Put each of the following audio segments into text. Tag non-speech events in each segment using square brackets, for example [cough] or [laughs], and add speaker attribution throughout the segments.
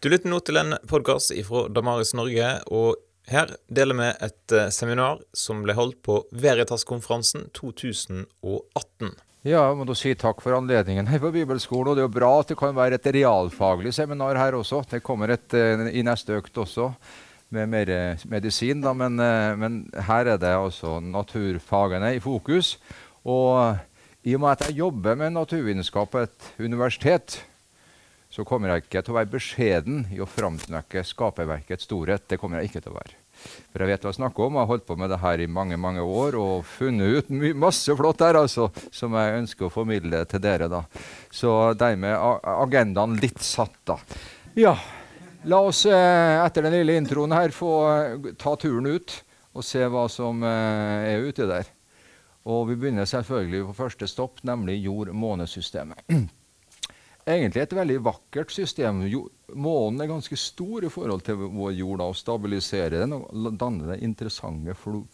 Speaker 1: Du lytter nå til en podkast fra Damaris Norge, og her deler vi et eh, seminar som ble holdt på Veritas-konferansen 2018.
Speaker 2: Ja, jeg må da si takk for anledningen her på Bibelskolen. Og det er jo bra at det kan være et realfaglig seminar her også. Det kommer et uh, i neste økt også, med mer uh, medisin. Da, men, men, her er det altså naturfagene i fokus. Og i og med at jeg jobber med naturvitenskap på et universitet, så kommer jeg ikke til å være beskjeden i å framsnakke skaperverkets storhet. Det kommer jeg ikke til å være. For jeg vet hva jeg snakker om. Jeg har holdt på med det her i mange mange år og funnet ut masse flott der altså, som jeg ønsker å formidle til dere. da. Så dermed agendaen litt satt, da. Ja, la oss eh, etter den lille introen her få eh, ta turen ut og se hva som eh, er ute der. Og vi begynner selvfølgelig på første stopp, nemlig jord-månesystemet. [clears throat] egentlig et veldig vakkert system. Månen er ganske stor i forhold til vår jord, og stabiliserer den og danner det interessante flo,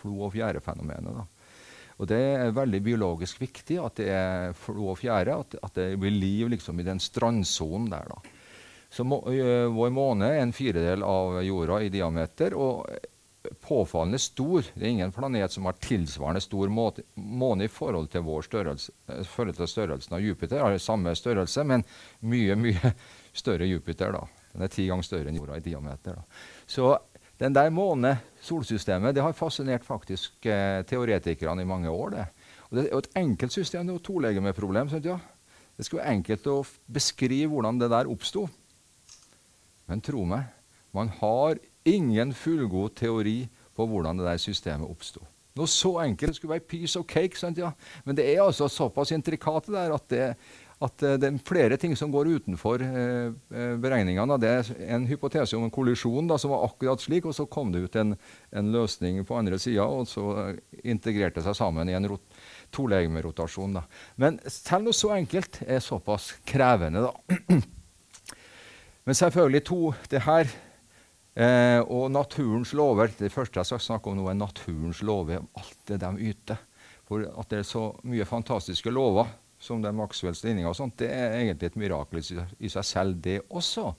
Speaker 2: flo- og fjærefenomenet. Og Det er veldig biologisk viktig at det er flo og fjære, at, at, det blir liv liksom, i den strandsonen der. da. Så må, ø, Vår måne er en firedel av jorda i diameter. og påfallende stor. Det er ingen planet som har tilsvarende stor måne i forhold til vår størrelse, eh, forhold til størrelsen av Jupiter. Har samme størrelse, men mye mye [laughs] større Jupiter. da. Den er ti ganger større enn jorda i diameter. da. Så den der måne, solsystemet, det har fascinert faktisk eh, teoretikerne i mange år. det. Og det er jo et enkelt system. Det er jo tolegemeproblem. Ja. Det skulle være enkelt å beskrive hvordan det der oppsto. Men tro meg, man har ingen fullgod teori på hvordan det der systemet oppsto. Noe så enkelt. Det skulle være piece of cake. Sant, ja? Men det er altså såpass intrikate der at det, at det er flere ting som går utenfor eh, eh, beregningene. Det er en hypotese om en kollisjon da, som var akkurat slik, og så kom det ut en, en løsning på andre sida, og så integrerte det seg sammen i en rot tolegemerotasjon. Men selv noe så enkelt er såpass krevende, da. [clears throat] Men selvfølgelig to det her Eh, og naturens lover Det første jeg skal snakke om nå, er naturens lover. Alt det de yter. For at det er så mye fantastiske lover, som det er Maxwells ligninger og sånt, det er egentlig et mirakel i seg selv, det også.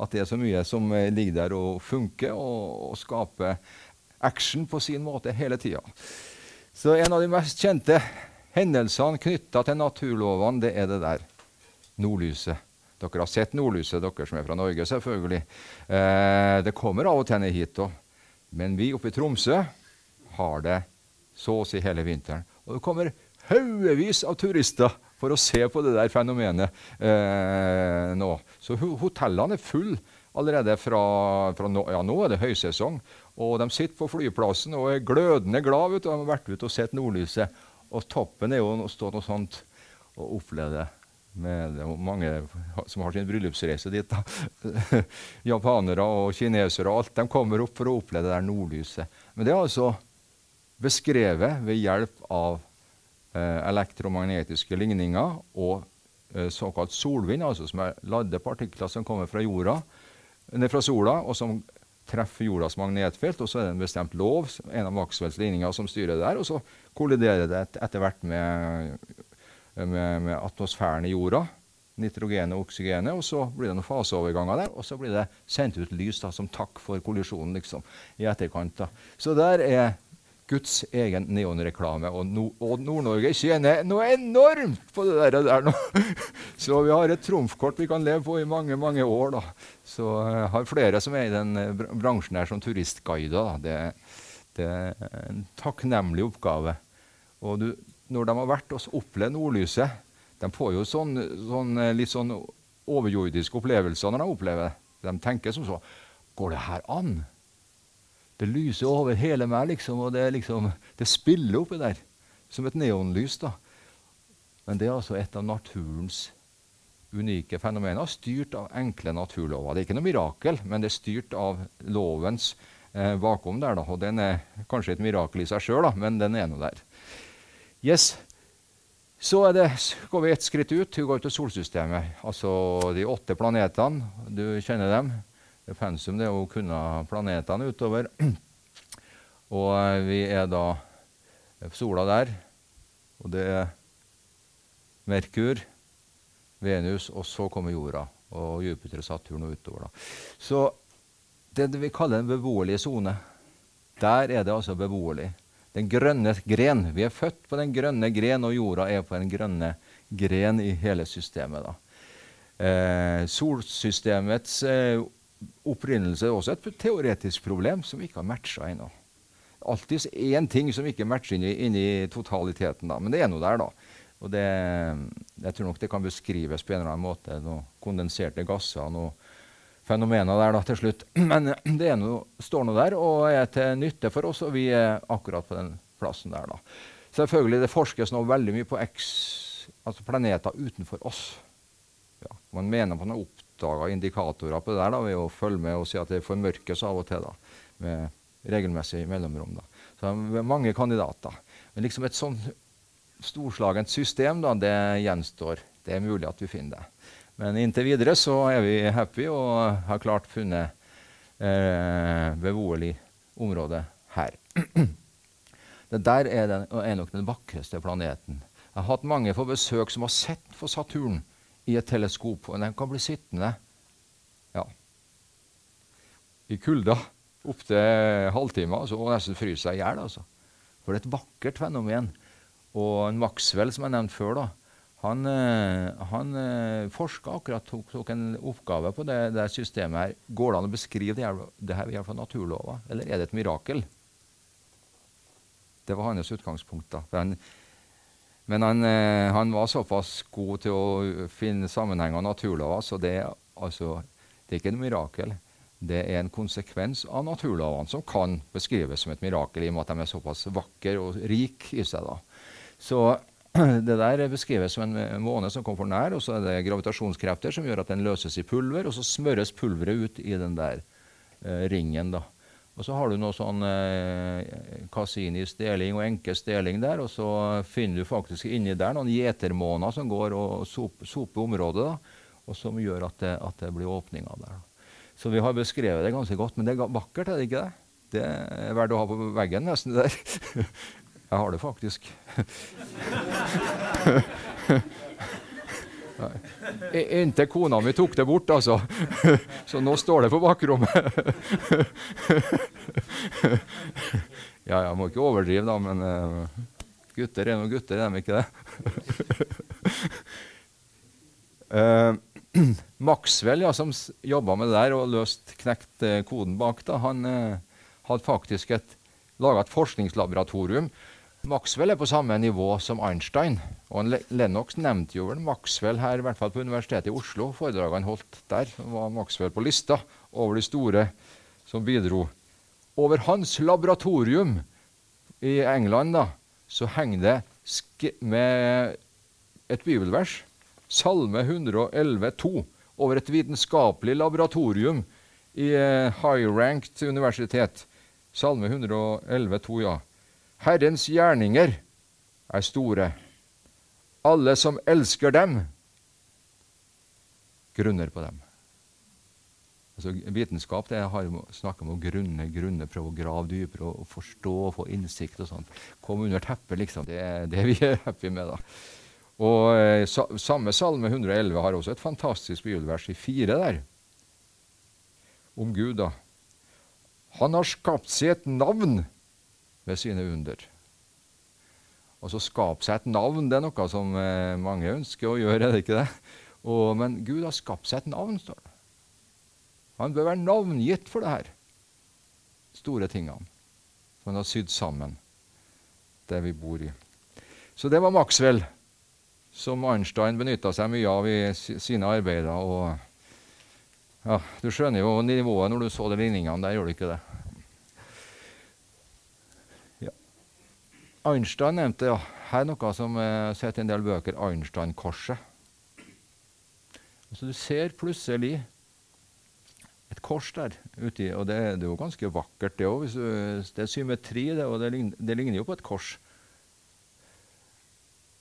Speaker 2: At det er så mye som eh, ligger der og funker og, og skaper action på sin måte hele tida. Så en av de mest kjente hendelsene knytta til naturlovene, det er det der. Nordlyset. Dere har sett nordlyset, dere som er fra Norge, selvfølgelig. Eh, det kommer av og til ned hit òg. Men vi oppe i Tromsø har det så å si hele vinteren. Og det kommer haugevis av turister for å se på det der fenomenet eh, nå. Så hotellene er fulle allerede fra, fra nå, ja, nå er det høysesong. Og de sitter på flyplassen og er glødende glad. De har vært ute og sett nordlyset. Og toppen er jo å stå noe sånt og oppleve det med mange som har sin bryllupsreise dit. da. [laughs] Japanere og kinesere og alt. De kommer opp for å oppleve det der nordlyset. Men det er altså beskrevet ved hjelp av eh, elektromagnetiske ligninger og eh, såkalt solvind, altså som er ladde partikler som kommer fra, jorda, ned fra sola, og som treffer jordas magnetfelt. Og så er det en bestemt lov, en av Maxwells ligninger, som styrer det der. Og så kolliderer det etter hvert med med, med atmosfæren i jorda. Nitrogenet og oksygenet. Og så blir det noen faseoverganger der, og så blir det sendt ut lys da, som takk for kollisjonen liksom, i etterkant. da. Så der er Guds egen neonreklame. Og, no, og Nord-Norge tjener noe enormt på det der, der nå. [laughs] Så vi har et trumfkort vi kan leve på i mange mange år. da. Så jeg har flere som er i den eh, bransjen her som turistguider. Det, det, er en takknemlig oppgave. Og du, når de har vært og opplevd nordlyset De får jo sånn, sånn, eh, litt sånn overjordiske opplevelser når de opplever det. De tenker som så Går det her an? Det lyser over hele meg, liksom, og det, liksom, det spiller oppi der. Som et neonlys. da. Men det er altså et av naturens unike fenomener, styrt av enkle naturlover. Det er ikke noe mirakel, men det er styrt av lovens eh, bakom der. Da. Og den er kanskje et mirakel i seg sjøl, men den er nå der. Yes. Så det, går vi ett skritt ut. Vi går til solsystemet. Altså de åtte planetene. Du kjenner dem. Det er pensum det å kunne planetene utover. [clears throat] Og eh, vi er da sola der. Og det er Merkur, Venus, og så kommer jorda. og Jupiter og Saturn og utover. da. Så det vi kaller den beboelige sone, der er det altså beboelig. Den grønne gren. Vi er født på den grønne gren, og jorda er på den grønne gren i hele systemet. Eh, solsystemets eh, opprinnelse er også et teoretisk problem som vi ikke har matcha ennå. Alltid én ting som ikke matcher inn i, inn i totaliteten, da. men det er noe der. da. Og det, jeg tror nok det kan beskrives på en eller annen måte. Noen kondenserte gasser. noen fenomener der da, til slutt. [clears throat] Men det noe, står nå der og er til nytte for oss, og vi er akkurat på den plassen der. da. Selvfølgelig, Det forskes nå veldig mye på X, altså planeter utenfor oss. Ja, man mener man har oppdaga indikatorer på det der da, ved å følge med og si at det formørkes av og til. da, med regelmessig mellomrom. da. Så det er mange kandidater. Men liksom et sånn storslagent system, da, det gjenstår. Det er mulig at vi finner det. Men inntil videre så er vi happy og har klart funnet eh, beboelig område her. [clears throat] det der er, den, er, nok den vakreste planeten. Jeg har hatt mange på besøk som har sett for Saturn i et teleskop. Og den kan bli sittende ja, i kulda opptil halvtimer og nesten fryse seg i hjel. Altså. For det er et vakkert fenomen. Og en Maxwell, som jeg nevnte før, da, han, eh, han eh, forska akkurat, tok, tok, en oppgave på det, det, systemet her. Går det an å beskrive det, her, det her ved naturlover, eller er det et mirakel? Det var hans utgangspunkt. da. Han, men han, eh, han, var såpass god til å finne sammenhenger av naturlover, så det, altså, det er ikke et mirakel. Det er en konsekvens av naturlovene som kan beskrives som et mirakel, i og med at de er såpass vakre og rike i seg. da. Så det der beskrives som en måne som kommer for nær, og så er det gravitasjonskrefter som gjør at den løses i pulver, og så smøres pulveret ut i den der eh, ringen. da. Og så har du noe sånn eh, Cassinis deling og enkes deling der, og så finner du faktisk inni der noen gjetermåner som går og soper, soper området, da, og som gjør at det, at det blir åpninger der. Så vi har beskrevet det ganske godt, men det er vakkert, er det ikke det? Det er verdt å ha på veggen nesten der. [laughs] Jeg har det faktisk. Inntil kona mi tok det bort, altså. Så nå står det på bakrommet. Ja, jeg må ikke overdrive, da, men uh, gutter er nå gutter, er de ikke det? uh, Maxwell, ja, som jobba med det der og løst knekt uh, koden bak, da, han hadde faktisk laga et forskningslaboratorium Maxwell er på samme nivå som Einstein. Og Lennox nevnte jo vel Maxwell her, i hvert fall på Universitetet i Oslo. Foredraget han holdt der, var Maxwell på lista over de store som bidro. Over hans laboratorium i England da, så henger det med et bibelvers, Salme 111, 2, over et vitenskapelig laboratorium i eh, high-ranked universitet. Salme 111, 2, ja. Herrens gjerninger er store. Alle som elsker dem, grunner på dem. Altså, vitenskap det har snakker om å grunne, grunne, prøve å grave dypere og forstå få innsikt. og sånt. Komme under teppet, liksom. Det er det vi er happy med. da. Og eh, sa, Samme salme 111 har også et fantastisk bibelvers i fire der. Om Gud, da. Han har skapt seg et navn ved sine under. Og så skape seg et navn, det er noe som eh, mange ønsker å gjøre, er det ikke det? Og, men Gud har skapt seg et navn, står det. Han bør være navngitt for det her. Store tingene som han har sydd sammen, det vi bor i. Så det var Maxwell, som Einstein benytta seg mye av i sine arbeider. Og ja, Du skjønner jo nivået når du så de ligningene der, gjør du ikke det? Einstein nevnte ja, her er noe som jeg har sett i en del bøker, Einstein-korset. Altså, du ser plutselig et kors der uti, og det, det er jo ganske vakkert, det òg. Det er symmetri, det, og det ligner, det ligner, jo på et kors.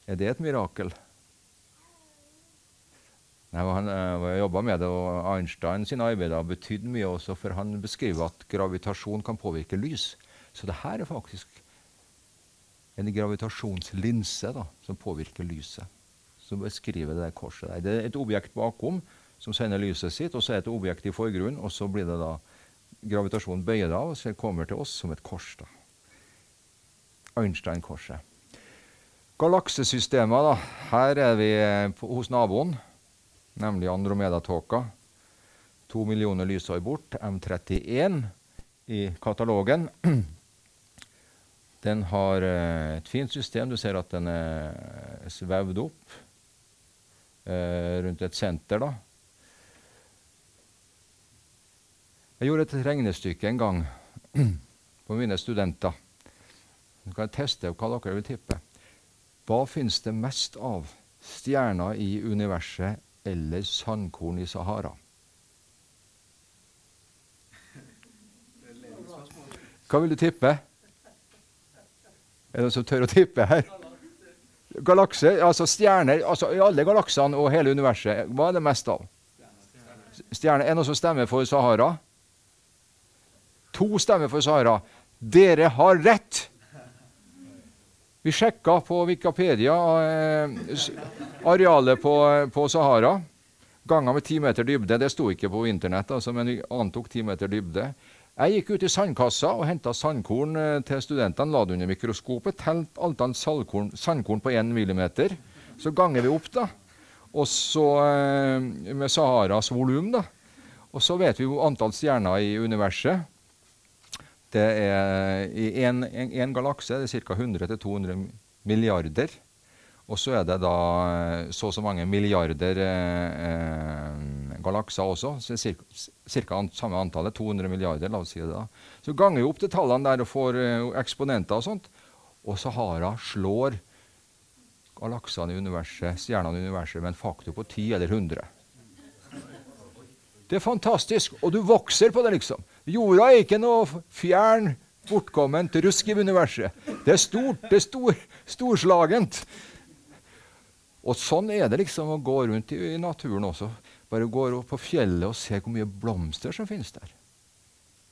Speaker 2: Er det et mirakel? Nei, han uh, jobba med det, og Einstein sine arbeider betydde mye også, for han beskriver at gravitasjon kan påvirke lys. Så det her er faktisk en gravitasjonslinse da, som påvirker lyset. Som beskriver det der korset. der. Det er et objekt bakom som sender lyset sitt, og så er det et objekt i forgrunnen, og så blir det da gravitasjonen bøyer det av, og så kommer til oss som et kors. da. Einstein-korset. Galaksesystemet, da. Her er vi hos naboen, nemlig Andromeda-tåka. To millioner lysår bort, M31 i katalogen. [clears throat] Den har eh, et fint system. Du ser at den er svevd opp eh, rundt et senter. da. Jeg gjorde et regnestykke en gang [clears throat] på mine studenter. Nå kan jeg teste hva dere vil tippe. Hva finnes det mest av? Stjerner i universet eller sandkorn i Sahara? Hva vil du tippe? Er det noen som tør å tippe her? Galakse, altså stjerner altså I alle galaksene og hele universet, hva er det mest av? Stjerner. Er det noen som stemmer for Sahara? To stemmer for Sahara. Dere har rett! Vi sjekka på Wikipedia eh, arealet på, på, Sahara. Ganger med ti meter dybde. Det sto ikke på Internett, altså, men vi antok ti meter dybde. Jeg gikk ut i sandkassa og henta sandkorn eh, til studentene. La det under mikroskopet. Telt antall sandkorn på 1 millimeter. Så ganger vi opp, da. Og så eh, med Saharas volum, da. Og så vet vi antall stjerner i universet. Det er I én galakse det er ca. 100-200 milliarder. Og så er det da eh, så og så mange milliarder eh, eh galakser også. Så Ca. An samme antallet. 200 milliarder, la oss si det da. Så ganger vi opp de tallene der og får uh, eksponenter og sånt. Og Sahara slår galaksene i universet, stjernene i universet med en faktor på 10 eller 100. Det er fantastisk. Og du vokser på det, liksom. Jorda er ikke noe fjern, bortkomment rusk i universet. Det er stort, det er stor, storslagent. Og sånn er det liksom å gå rundt i, i naturen også. Bare går opp på fjellet og ser hvor mye blomster som finnes der.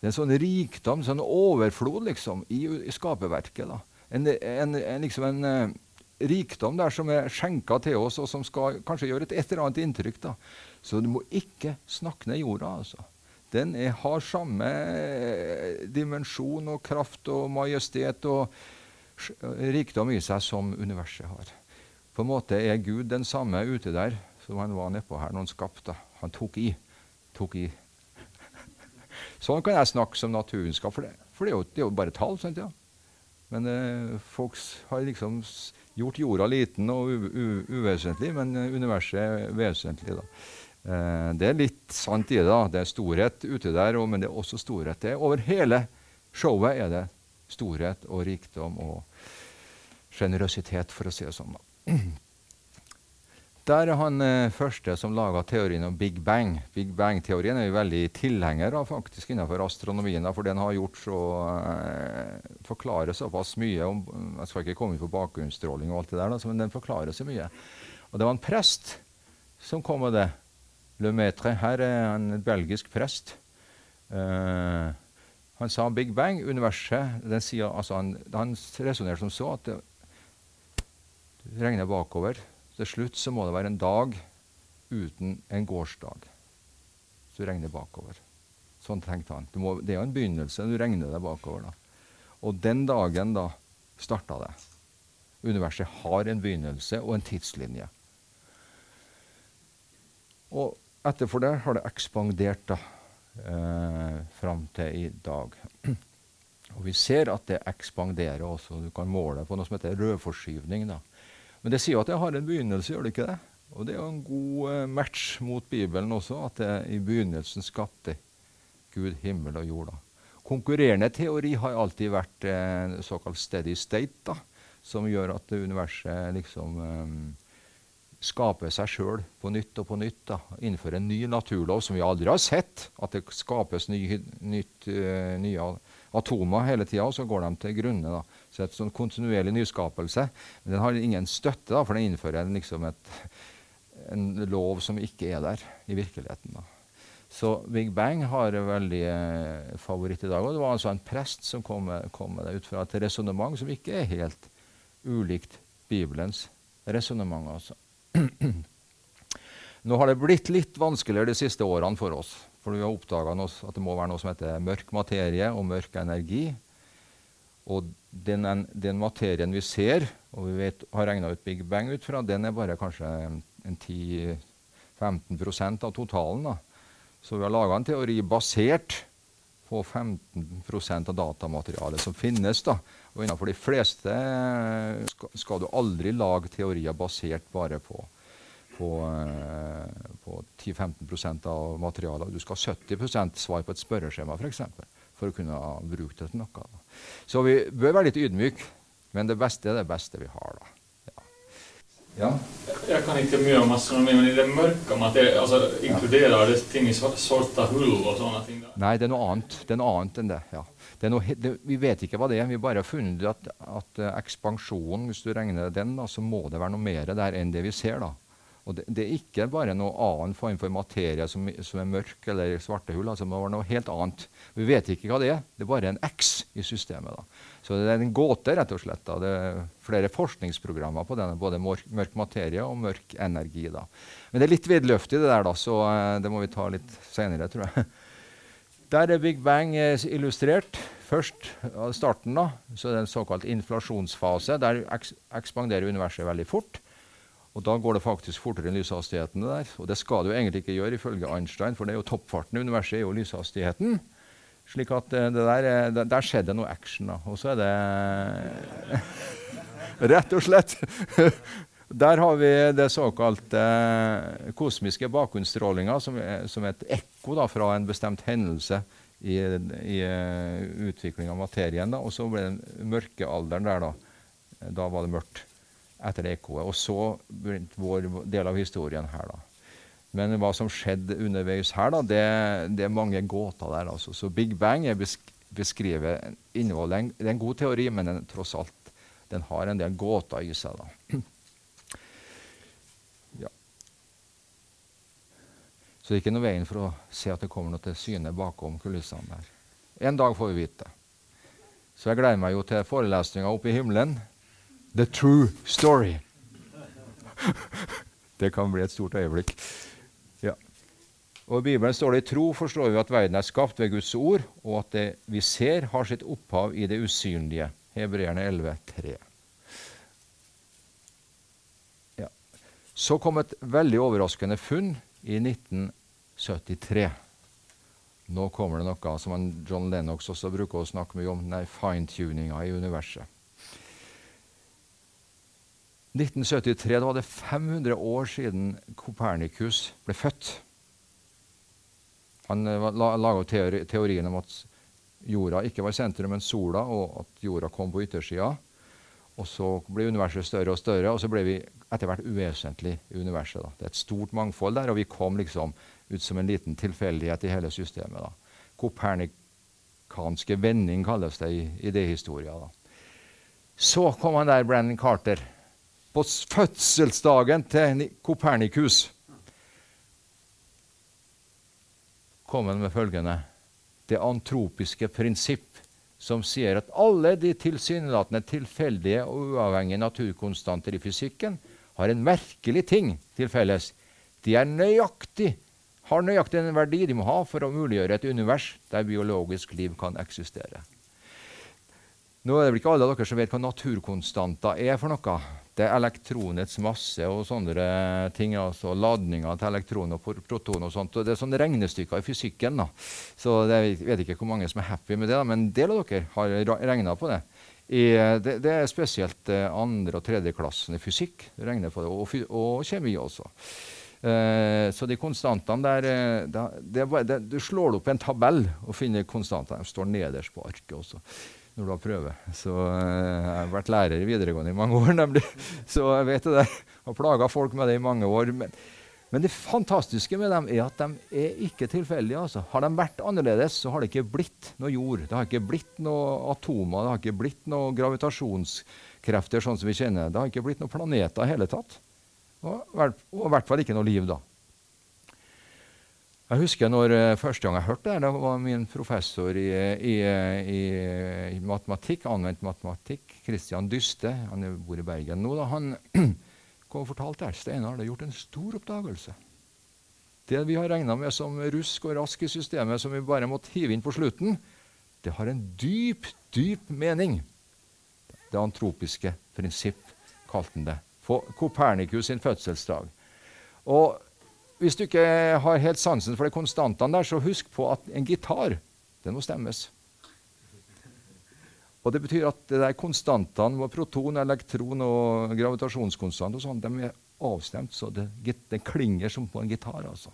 Speaker 2: Det er en sånn rikdom, sånn overflod, liksom, i, i skaperverket. da. En, en, en, liksom en uh, rikdom der som er skjenka til oss, og som skal kanskje gjøre et, et eller annet inntrykk. da. Så du må ikke snakke ned jorda. altså den er, har samme eh, dimensjon og kraft og majestet og rikdom i seg som universet har. På en måte er Gud den samme ute der som han var nedpå her når han skapte. Han tok i. Tok i. [laughs] sånn kan jeg snakke som naturvitenskap, for, det, for det, er jo, det, er jo, bare tall. Sant, ja? Men eh, folk har liksom gjort jorda liten og uvesentlig, men universet er vesentlig. da. Eh, det er litt sant i det. da. Det er storhet ute der, men det er også storhet. Det er over hele showet er det storhet og rikdom og sjenerøsitet, for å si det sånn. da. [clears throat] Der er han eh, første som laga teorien om Big Bang. Big Bang-teorien er vi veldig tilhenger av faktisk innenfor astronomien, for den har gjort så eh, forklarer såpass mye om Jeg skal ikke komme inn på bakgrunnsstråling, og alt det der, da, men den forklarer så mye. Og det var en prest som kom med det. Le Maitre, Her er en belgisk prest. Eh, han sa Big Bang, universet den sier, altså Han, han resonnerte som så at det regner bakover. Til slutt så må det være en dag uten en gårsdag. Så du regner bakover. Sånn tenkte han. Må, det er jo en begynnelse. Du regner det bakover. da. Og den dagen da starta det. Universet har en begynnelse og en tidslinje. Og Etterfor det har det ekspandert da, eh, fram til i dag. Og vi ser at det ekspanderer også. Du kan måle på noe som heter rødforskyvning. da. Men det sier at det har en begynnelse, gjør det ikke det? Og det er jo en god eh, match mot Bibelen også, at det i begynnelsen skapte Gud himmel og jorda. Konkurrerende teori har alltid vært eh, såkalt steady state, da, som gjør at universet liksom eh, skape seg sjøl på nytt og på nytt. Da. innenfor en ny naturlov som vi aldri har sett. At det skapes ny, nytt, uh, nye atomer hele tida, og så går de til grunne. Da. Så et sånn kontinuerlig nyskapelse. Men den har ingen støtte, da, for den innfører liksom et, en lov som ikke er der i virkeligheten. Da. Så Big Bang har en veldig eh, favoritt i dag. Og det var altså en prest som kom kom med det ut fra et resonnement som ikke er helt ulikt Bibelens resonnement. Altså. [clears throat] Nå har det blitt litt vanskeligere de siste årene for oss. For vi har oppdaga at det må være noe som heter mørk materie og mørk energi. Og den, den materien vi ser, og vi vet, har regna ut Big Bang ut fra, den er bare kanskje en 10-15% av totalen. Da. Så vi har laga en teori basert på 15% av datamaterialet som finnes. Da. Og innenfor de fleste skal, skal du aldri lage teorier basert bare på på, eh, på 10-15% av materialet. Du skal ha 70 svar på et spørreskjema f.eks. For, eksempel, for å kunne bruke det til noe. Så vi bør være litt ydmyke, men det beste er det beste vi har. da.
Speaker 3: Ja. Jeg kan ikke mye om astronomi, men i det mørke materiet, altså, inkluderer det ting i sorte hull og sånne ting? Da?
Speaker 2: Nei, det er noe annet. Det er noe annet enn det. ja. Det noe, det, vi vet ikke hva det er. Vi bare har funnet at, at uh, ekspansjonen, hvis du regner den, da, så må det være noe mer der enn det vi ser. da. Og det, det, er ikke bare noe annen form for materie som, som er mørk eller svarte hull. Altså, det må være noe helt annet. Vi vet ikke hva det er. Det er bare en X i systemet. Da. Så det er en gåte, rett og slett. Da. Det er flere forskningsprogrammer på denne, både mørk, mørk materie og mørk energi. Da. Men det er litt vidløftig, det der, da, så uh, det må vi ta litt seinere, tror jeg. [laughs] Der er Big Bang uh, illustrert. Først starten, da, så er det en såkalt inflasjonsfase. Der eks ekspanderer universet veldig fort. Og da går det faktisk fortere enn lyshastigheten. der. Og det skal det jo egentlig ikke gjøre, ifølge Einstein, for det er jo toppfarten i universet er jo lyshastigheten. Slik at det der, der, der skjedde noe action. da. Og så er det [laughs] Rett og slett. [laughs] Der har vi det såkalte eh, kosmiske bakgrunnsstrålinga, som, som, er et ekko da, fra en bestemt hendelse i, i uh, av materien. Da. Og så ble det mørkealderen der. Da Da var det mørkt etter det ekkoet. Og så begynte vår del av historien her, da. Men hva som skjedde underveis her, da, det, det er mange gåter der. altså. Så Big Bang er besk beskriver innholdet. Det er en god teori, men den, tross alt, den har en del gåter i seg. da. [clears throat] ja. Så det er ikke noe veien for å se at det kommer noe til syne bakom kulissene der. En dag får vi vite det. Så jeg gleder meg jo til forelesninga oppe i himmelen The true story. det kan bli et stort øyeblikk. Ja. Og I Bibelen står det i tro forstår vi at verden er skapt ved Guds ord, og at det vi ser, har sitt opphav i det usynlige. Hebreerne 11, 3. Ja. Så kom et veldig overraskende funn i 1973. Nå kommer det noe som John Lennox også bruker å snakke mye om, fine-tuninga i universet. 1973 da var det 500 år siden Kopernikus ble født. Han uh, laga teori, teorien om at jorda ikke var sentrum, men sola, og at jorda kom på yttersida. Og så ble universet større og større, og så ble vi etter hvert uvesentlig i universet. Da. Det er et stort mangfold der, og vi kom liksom ut som en liten tilfeldighet i hele systemet. Da. Kopernikanske vending kalles det i idéhistoria. Så kom han der, Brennan Carter på fødselsdagen til Kopernikus kom han med følgende Det antropiske prinsipp, som sier at alle de tilsynelatende tilfeldige og uavhengige naturkonstanter i fysikken har en merkelig ting til felles. De er nøyaktig, har nøyaktig den verdi de må ha for å muliggjøre et univers der biologisk liv kan eksistere. Nå er det vel ikke alle av dere som vet hva naturkonstanter er for noe. Det er elektronets masse og sånne ting. altså Ladninger til elektroner og protoner og sånt. Og det er sånne regnestykker i fysikken. da. Så Jeg vet ikke hvor mange som er happy med det, da, men en del av dere har regna på det. I, det, det, er spesielt eh, andre- og tredjeklassen i fysikk. regner på det, Og, og kjemi også. Uh, så de konstantene der det, det, det, Du slår opp en tabell og finner konstantene. De står nederst på arket også når du har prøve. Så eh, Jeg har vært lærer i videregående i mange år, [laughs] nemlig. Så jeg vet det. Jeg har plaga folk med det i mange år. Men, men, det fantastiske med dem er at de er ikke tilfeldige. Altså. Har de vært annerledes, så har det ikke blitt noe jord. Det har ikke blitt noe atomer, det har ikke blitt noe gravitasjonskrefter sånn som vi kjenner. Det har ikke blitt noen planeter i hele tatt. Og, i hvert fall ikke noe liv, da. Jeg husker når uh, første gang jeg hørte det, det var min professor i, i, i matematikk, anvendt matematikk, Christian Dyste, han bor i Bergen nå, da, han [clears throat] kom og fortalte at Steinar hadde gjort en stor oppdagelse. Det vi har regna med som rusk og rask i systemet, som vi bare måtte hive inn på slutten, det har en dyp, dyp mening. Det antropiske prinsipp kalte han det. På Kopernikus sin fødselsdag. Og hvis du ikke har helt sansen for de konstantene der, så husk på at en gitar den må stemmes. Og Det betyr at de konstantene med proton, elektron og gravitasjonskonstant og sånn, de er avstemt, så det, det, klinger som på en gitar. altså.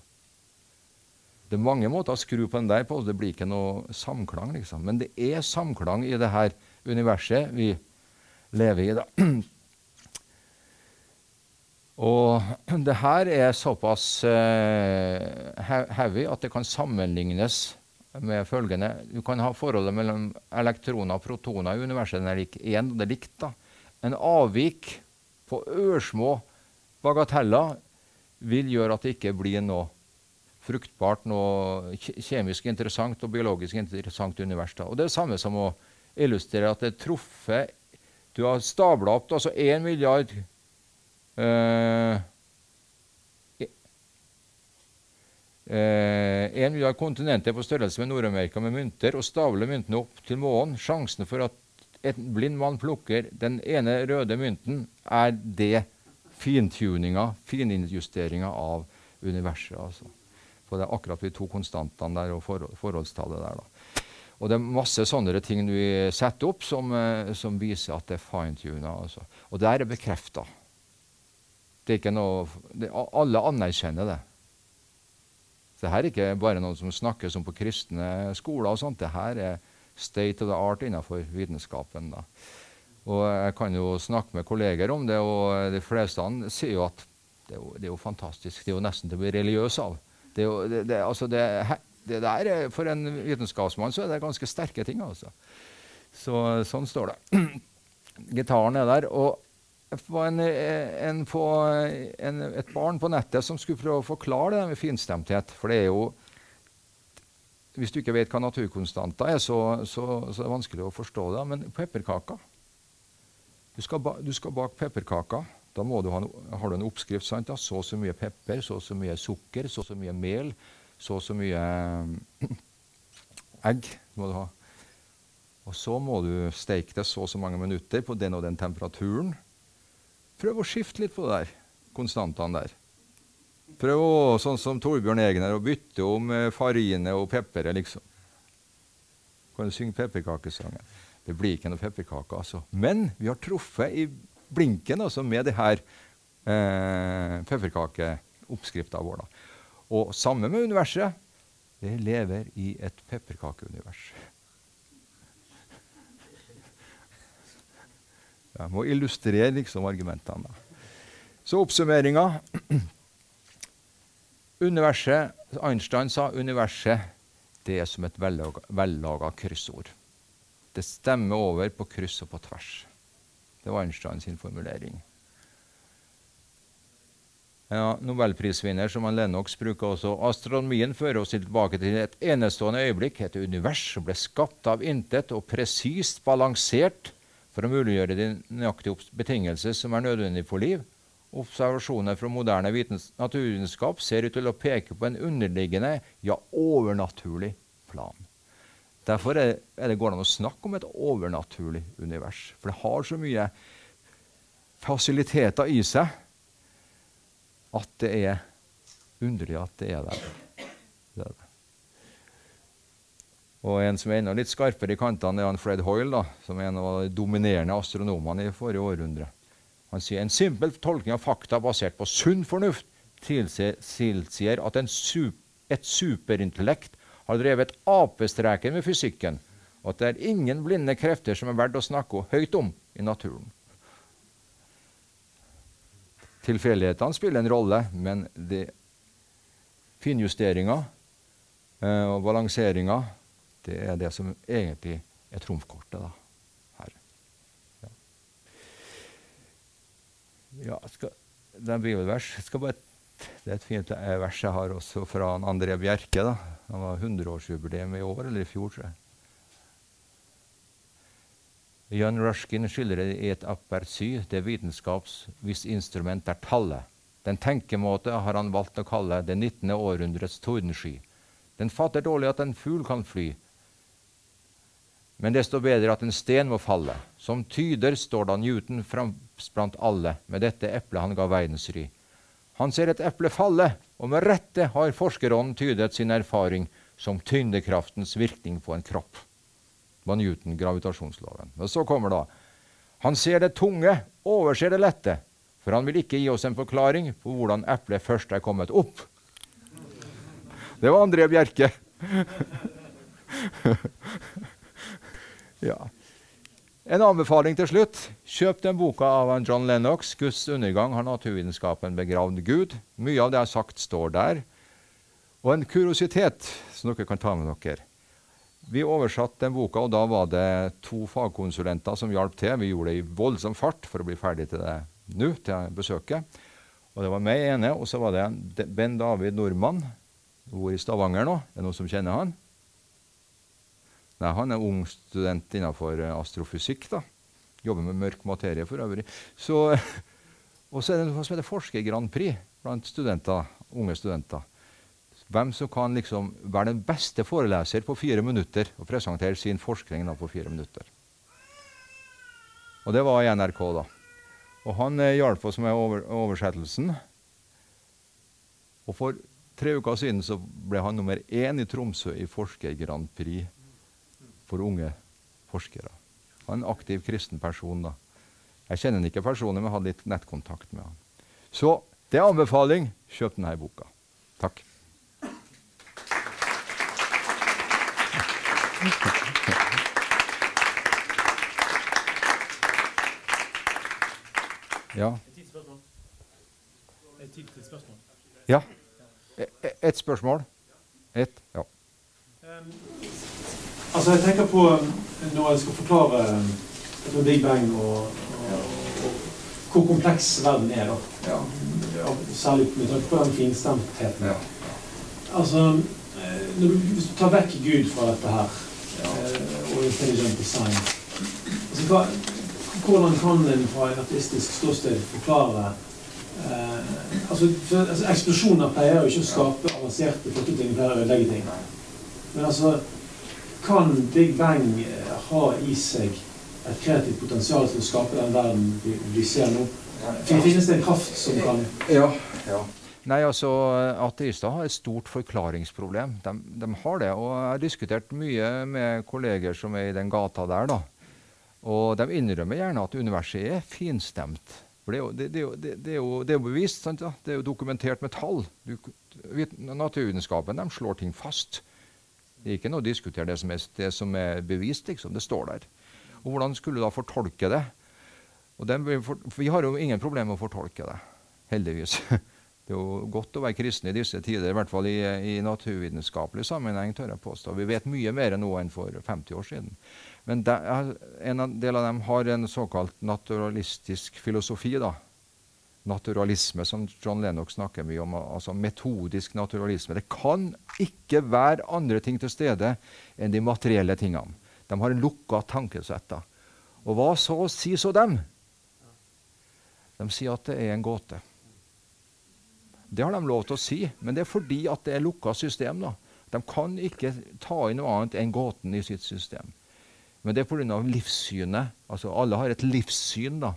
Speaker 2: Det er mange måter å skru på den der på, det blir ikke noe samklang. liksom. Men det er samklang i det her universet vi lever i. da. [clears throat] Og [clears throat] det her er såpass uh, heavy at det kan sammenlignes med følgende Du kan ha forholdet mellom elektroner og protoner i universet. Den er lik én, det er likt. da. En avvik på ørsmå bagateller vil gjøre at det ikke blir noe fruktbart, noe kjemisk interessant og biologisk interessant univers. Da. Og Det er det samme som å illustrere at det er truffet Du har stabla opp altså 1 milliard eh, Eh, vil ha kontinenter på størrelse med Nord-Amerika med mynter og stabler myntene opp til månen. Sjansen for at en blind mann plukker den ene røde mynten, er det fintuninga, finjusteringa av universet. altså. For det er akkurat de to konstantene der og forhold, forholdstallet der. da. Og det er masse sånne ting vi setter opp som, eh, som viser at det er fintuna. Altså. Og det er ikke noe, det, Alle anerkjenner det. Det her er ikke bare noe som snakkes om på kristne skoler. og sånt. Det her er state of the art innenfor vitenskapen. Og Jeg kan jo snakke med kolleger om det, og de fleste sier jo at det er jo, det er jo, fantastisk. Det er jo nesten til å bli religiøs av. Det, jo, det, altså der er, For en vitenskapsmann så er det ganske sterke ting. altså. Så Sånn står det. [clears throat] Gitaren er der. og var en, en, på, en, et barn på nettet som skulle prøve å forklare det med finstemthet. For det er jo Hvis du ikke vet hva naturkonstanter er, så, så, så, er det vanskelig å forstå det. Men pepperkaker Du du skal bake pepperkaker. Da du ha, har du en oppskrift. Sant? Så og så mye pepper, så og så mye sukker, så og så mye mel, så og så mye egg må du ha. Og så må du steke det så og så mange minutter på den og den temperaturen. Prøv å skifte litt på det der, konstantene der. Prøv å, sånn som Torbjørn Egner, å bytte om eh, farine og pepperet, liksom. Kan du synge pepperkakesangen? Det blir ikke noe pepperkake, altså. Men vi har truffet i blinken altså, med det her eh, pepperkakeoppskrifta vår. Da. Og sammen med universet. Det lever i et pepperkakeunivers. Jeg må illustrere liksom argumentene. Så oppsummeringa. [clears throat] Universet, Einstein sa universet det er som et vellaga kryssord. Det stemmer over på kryss og på tvers. Det var Einstein sin formulering. Ja, Nobelprisvinner som han Lennox bruker også. Astronomien fører oss tilbake til et enestående øyeblikk, et univers som ble skapt av intet og presist balansert for å muliggjøre de nøyaktige betingelser som er nødvendige for liv. Observasjoner fra moderne naturvitenskap ser ut til å peke på en underliggende, ja, overnaturlig plan. Derfor er, det går det an å snakke om et overnaturlig univers. For det har så mye fasiliteter i seg at det er underlig at det er der. Det er det. Og en som er enda litt skarpere i kantene, er Fred Hoyle, da, som er en av de dominerende astronomene i forrige århundre. Han sier en simpel tolkning av fakta basert på sunn fornuft tilsier at su et superintellekt har drevet apestreken med fysikken, og at det er ingen blinde krefter som er verdt å snakke høyt om i naturen. Tilfeldighetene spiller en rolle, men finjusteringer eh, og balanseringer det er det som egentlig er trumfkortet da, her. Ja. ja skal, det er bibelvers. Bare, det er et fint vers jeg har også fra André Bjerke. da. Han var 100-årsjubileum i år, eller i fjor, tror jeg. John Rushkin skildrer i et apercy det vitenskaps hvis instrument er tallet. Den tenkemåte har han valgt å kalle det 19. århundrets tordensky. Den fatter dårlig at en fugl kan fly, men desto bedre at en sten må falle. Som tyder står da Newton fremst blant alle med dette eplet han ga verdensry. Han ser et eple falle, og med rette har forskerånden tydet sin erfaring som tyngdekraftens virkning på en kropp. Det var Newton, gravitasjonsloven. Og så kommer da Han ser det tunge, overser det lette, for han vil ikke gi oss en forklaring på hvordan eplet først er kommet opp. Det var André Bjerke. [laughs] ja. En anbefaling til slutt. Kjøp den boka av John Lennox. 'Guds undergang har naturvitenskapen begravd Gud'. Mye av det jeg har sagt, står der. Og en kuriositet som dere kan ta med dere. Vi oversatte den boka, og da var det to fagkonsulenter som hjalp til. Vi gjorde det i voldsom fart for å bli ferdig til det nå, til besøket. Og det var meg ene, og så var det Ben David Nordmann. Bor i Stavanger nå. Det Er noen som kjenner han? Nei, Han er ung student innenfor eh, astrofysikk. da. Jobber med mørk materie for øvrig. Så, [laughs] og så er det noe som heter Forsker-Grand Prix blant studenter, unge studenter. Hvem som kan liksom være den beste foreleser på fire minutter og presentere sin forskning da, på fire minutter. Og det var i NRK, da. Og han eh, hjalp oss med over, oversettelsen. Og for tre uker siden så ble han nummer én i Tromsø i Forsker-Grand Prix for unge forskere. Han er en aktiv kristen person. da. Jeg kjenner han ikke personlig, men hadde litt nettkontakt med han. Så det er anbefaling. Kjøp denne boka. Takk. Ja. [laughs] Ja. Et spørsmål. Ett. Ja.
Speaker 4: Altså, jeg tenker på um, når jeg skal forklare um, Big Bang og, og, og, hvor kompleks verden er, da. Ja. Særlig med tanke på den finstemtheten. Ja. Altså, når du, hvis du tar vekk Gud fra dette her. Eh, og intelligent design altså, hva, Hvordan kan en fra et ateistisk ståsted forklare eh, altså, for, altså, Eksplosjoner pleier jo ikke å skape avanserte, flotte ting, pleier å ødelegge ting. Men altså kan Big Bang eh, ha i seg et kreativt potensial til å skape den verden vi, vi ser nå? Finnes det en kraft som kan
Speaker 2: Ja. ja. Nei, altså, Ateister har et stort forklaringsproblem. De, de, har det. Og jeg har diskutert mye med kolleger som er i den gata der. da. Og de innrømmer gjerne at universet er finstemt. For det er jo, det, det, det, det er jo, er jo bevist. Sant? Det er jo dokumentert med tall. Du, naturvitenskapen de slår ting fast. Det er ikke noe å diskutere det som er, det som er bevist. Liksom. Det står der. Og hvordan skulle du da fortolke det? det for, vi har jo ingen problemer med å fortolke det. Heldigvis. [laughs] Det er jo godt å være kristen i disse tider, i hvert fall i, i naturvitenskapelig sammenheng. tør jeg påstå. Vi vet mye mer nå enn for 50 år siden. Men de, en del av dem har en såkalt naturalistisk filosofi. da, naturalisme, som John Lennox snakker mye om. altså Metodisk naturalisme. Det kan ikke være andre ting til stede enn de materielle tingene. De har en lukka tankesett. Og hva så sier så dem? De sier at det er en gåte. Det har de lov til å si, men det er fordi at det er lukka system. da. De kan ikke ta inn noe annet enn gåten i sitt system. Men det er pga. livssynet. Altså Alle har et livssyn. da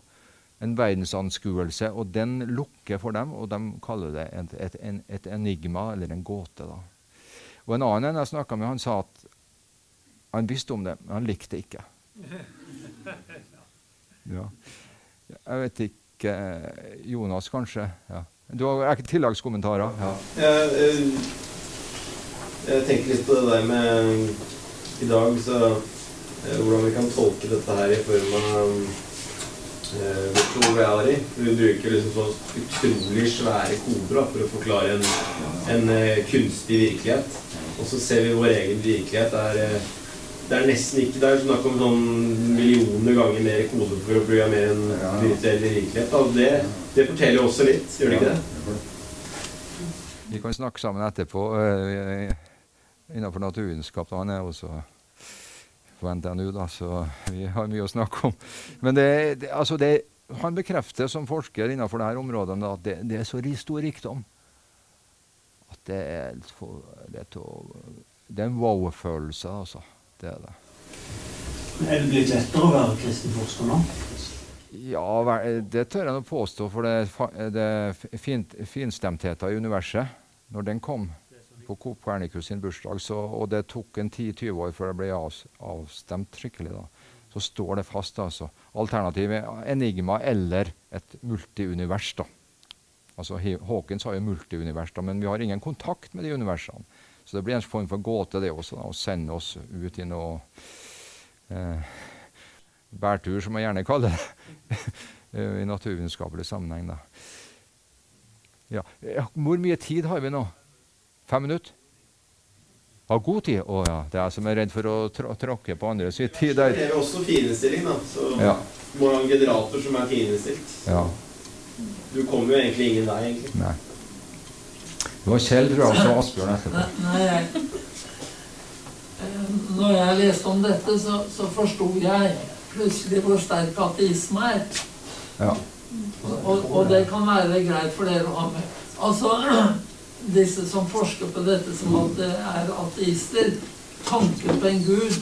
Speaker 2: en verdensanskuelse, og den lukker for dem, og de kaller det et, et, et, et enigma, eller en gåte. Da. Og En annen jeg snakka med, han sa at han visste om det, men han likte det ikke. [laughs] Ja. Jeg vet ikke Jonas, kanskje? Ja. Du har ikke tilleggskommentarer? Ja.
Speaker 5: Jeg, jeg, jeg tenker litt på det der med i dag, så eh, hvordan vi kan tolke dette her i form av eh, virtual Vi bruker liksom så utrolig svære koder da, for å forklare en, en uh, kunstig virkelighet. Og så ser vi vår egen virkelighet. Er, uh, det er nesten ikke Det er snakk om sånn millioner ganger mer kode for å programmere en virtuell virkelighet. Da. Det, det forteller jo også litt, gjør det ikke det?
Speaker 2: Vi kan snakke sammen etterpå uh, innenfor naturvitenskap. Han er også på NTNU, da, så vi har mye å snakke om. Men det, det, altså det, han bekrefter som forsker innenfor dette området at det, det, er så stor rikdom at det er, det er, det er en wow-følelse, altså. Det er det.
Speaker 4: Er det blitt lettere å være kristen forsker nå?
Speaker 2: Ja, det tør jeg å påstå. For det, det finstemtheten i universet, når den kom på Kopernikus sin bursdag, så, og det tok en 10-20 år før det ble av, avstemt skikkelig, da, så står det fast. altså. Alternativet enigma eller et multiunivers. da. Altså, Hawkins har jo multiunivers, da, men vi har ingen kontakt med de universene. Så det blir en form for gåte, det også, da, å sende oss ut i noe eh, bærtur, som jeg gjerne kaller det, [laughs] i naturvitenskapelig sammenheng. da. Ja. Hvor mye tid har vi nå? Fem minutter? Har god tid? Å ja. Det er jeg som er redd for å tråkke på andre sin tid.
Speaker 5: Det er jo også fininnstilling, da. Så ja. må ha en generator som er fininnstilt.
Speaker 2: Ja.
Speaker 5: Du kommer jo egentlig ingen vei, egentlig.
Speaker 2: Nei. Det var Kjell, tror jeg, og så Asbjørn etterpå.
Speaker 6: Nei, jeg, eh, når jeg leste om dette, så, så forsto jeg plutselig hvor sterk ateisme er.
Speaker 2: Ja.
Speaker 6: Og, og, det kan være greit for dere å ha med. Altså, disse som forsker på dette som at det er ateister, tanken på en gud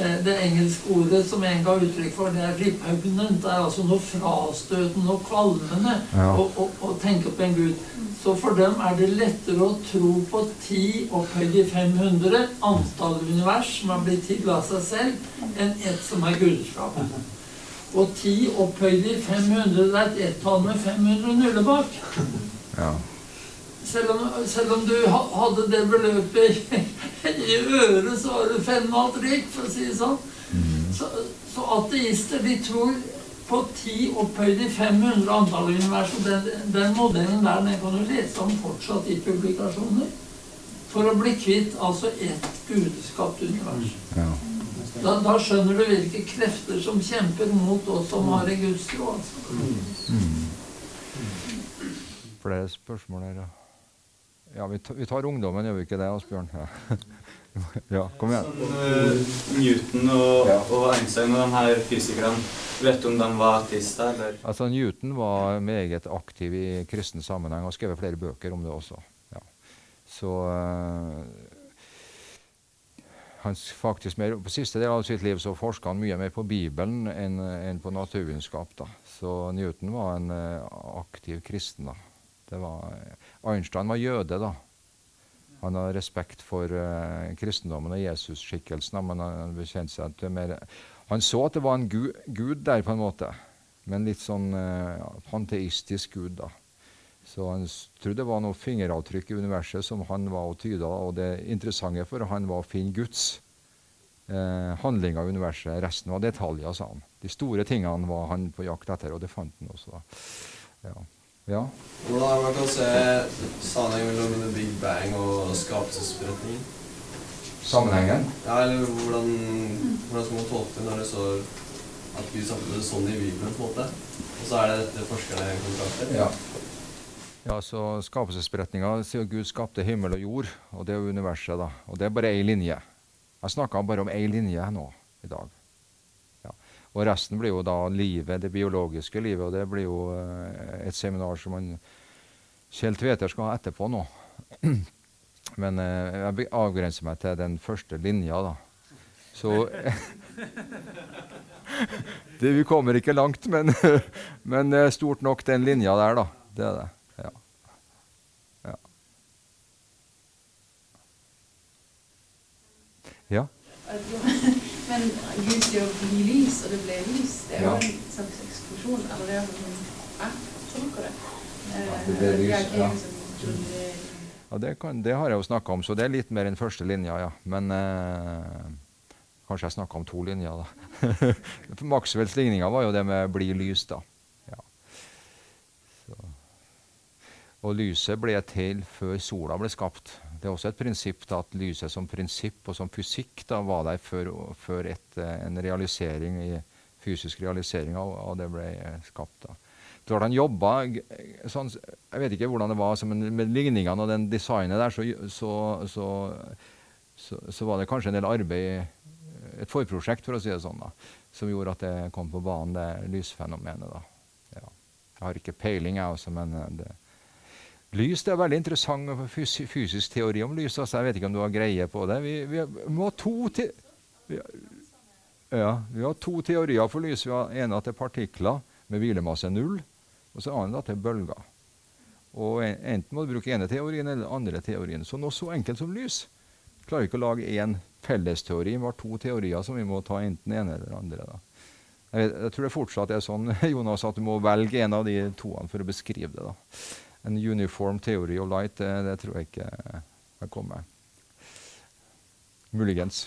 Speaker 6: Eh, det engelske ordet som en ga uttrykk for, det er 'repugnant'. Det er altså noe frastøtende og kvalmende ja. å, å, å, tenke på en gud. Så for dem er det lettere å tro på 10 opphøyd i 500, antallet univers som har blitt til av seg selv, enn ett som er gudskapet. Og 10 opphøyd i 500, det er et ett-tall med 500 nuller bak.
Speaker 2: Ja.
Speaker 6: Selv om, selv om, du hadde det beløpet i [laughs] øret, så var du og rik, for å si det sånn. Mm. Så, så, ateister de tror på ti opphøyd i 500 antall univers. Og den, den, modellen der den kan du lese om fortsatt i publikasjoner. For å bli kvitt altså ett gudeskapt univers.
Speaker 2: Ja.
Speaker 6: Da, da, skjønner du hvilke krefter som kjemper mot oss som har en gudstro. Altså. Mm.
Speaker 2: Flere spørsmål her, ja. Ja, vi, vi tar ungdommen, gjør vi ikke det, Asbjørn? Ja. [laughs] ja, kom igjen.
Speaker 7: Sånn, Newton og, ja. og, Einstein og de her fysikerne, vet du om de var artister, eller?
Speaker 2: Altså, Newton var meget aktiv i kristen sammenheng og skrevet flere bøker om det også. Ja. Så øh, faktisk mer, På siste del av sitt liv så forska han mye mer på Bibelen enn, enn på naturvitenskap. Så Newton var en øh, aktiv kristen. da. Det Var, Einstein var jøde, da. Han har respekt for uh, kristendommen og Jesus-skikkelsen. Men han bekjente seg til mer Han så at det var en gu, gud der, på en måte. Men litt sånn uh, panteistisk gud, da. Så han trodde det var noe fingeravtrykk i universet som han var og tyda. Og det interessante for han var å finne Guds eh, handling av universet. Resten var detaljer, sa han. De store tingene var han på jakt etter, og det fant han også. da. Ja. Ja.
Speaker 5: Hvordan er man kan se sammenhengen mellom The Big Bang og skapelsesberetningen?
Speaker 2: Sammenhengen?
Speaker 5: Ja, eller hvordan, hvordan skal man tolke det når det står at Gud satte det sånn i Bibelen, på en måte? Og så er det dette forskerne kontrakter?
Speaker 2: Ja. Ja, så Skapelsesberetninga sier at Gud skapte himmel og jord, og det er universet. da. Og det er bare én linje. Jeg snakka bare om én linje nå i dag. Og resten blir jo da livet, det biologiske livet, og det blir jo uh, et seminar som han Kjell Tveter skal ha etterpå nå. [clears throat] Men uh, jeg avgrenser meg til den første linja, da. Så [laughs] det, Vi kommer ikke langt, men, [laughs] men er stort nok den linja der, da. Det er det. Ja. Ja. ja.
Speaker 8: Men Gud sier å bli lys, og det ble lys. Det er jo en slags eksplosjon. Eller det er sånn Jeg tolker det.
Speaker 2: det ble lys, ja. Ja, det, kan, det, har jeg jo snakka om, så det er litt mer enn første linja, ja. Men eh, kanskje jeg snakka om to linjer, da. [laughs] Maxwells ligninger var jo det med 'bli lys', da. Ja. Og lyset ble til før sola ble skapt. Det er også et prinsipp da, at lyset som prinsipp og som fysikk da, var der før, før et, eh, en realisering i, fysisk realisering av, av det ble skapt. da. Klart han jobba sånn, Jeg vet ikke hvordan det var, men med ligningene og den designet der, så, så, så, så, var det kanskje en del arbeid et forprosjekt, for å si det sånn, da, som gjorde at det kom på banen, det lysfenomenet. da. Ja. Jeg har ikke peiling, jeg også, men eh, det, Lys det er veldig interessant fys fysisk teori om lys. altså Jeg vet ikke om du har greie på det. Vi, vi, vi må ha to te vi, ja, vi har to teorier for lys. Vi har En at det er partikler med hvilemasse null, og så annen at det er bølger. Og Enten må du bruke ene teorien eller andre teorien. Så noe så enkelt som lys klarer ikke å lage én fellesteori. Vi har to teorier som vi må ta enten ene eller andre. da. Jeg, jeg tror det fortsatt er sånn [laughs] Jonas, at du må velge en av de toene for å beskrive det. da en uniform theory of light, det, det tror jeg ikke jeg kommer. Muligens.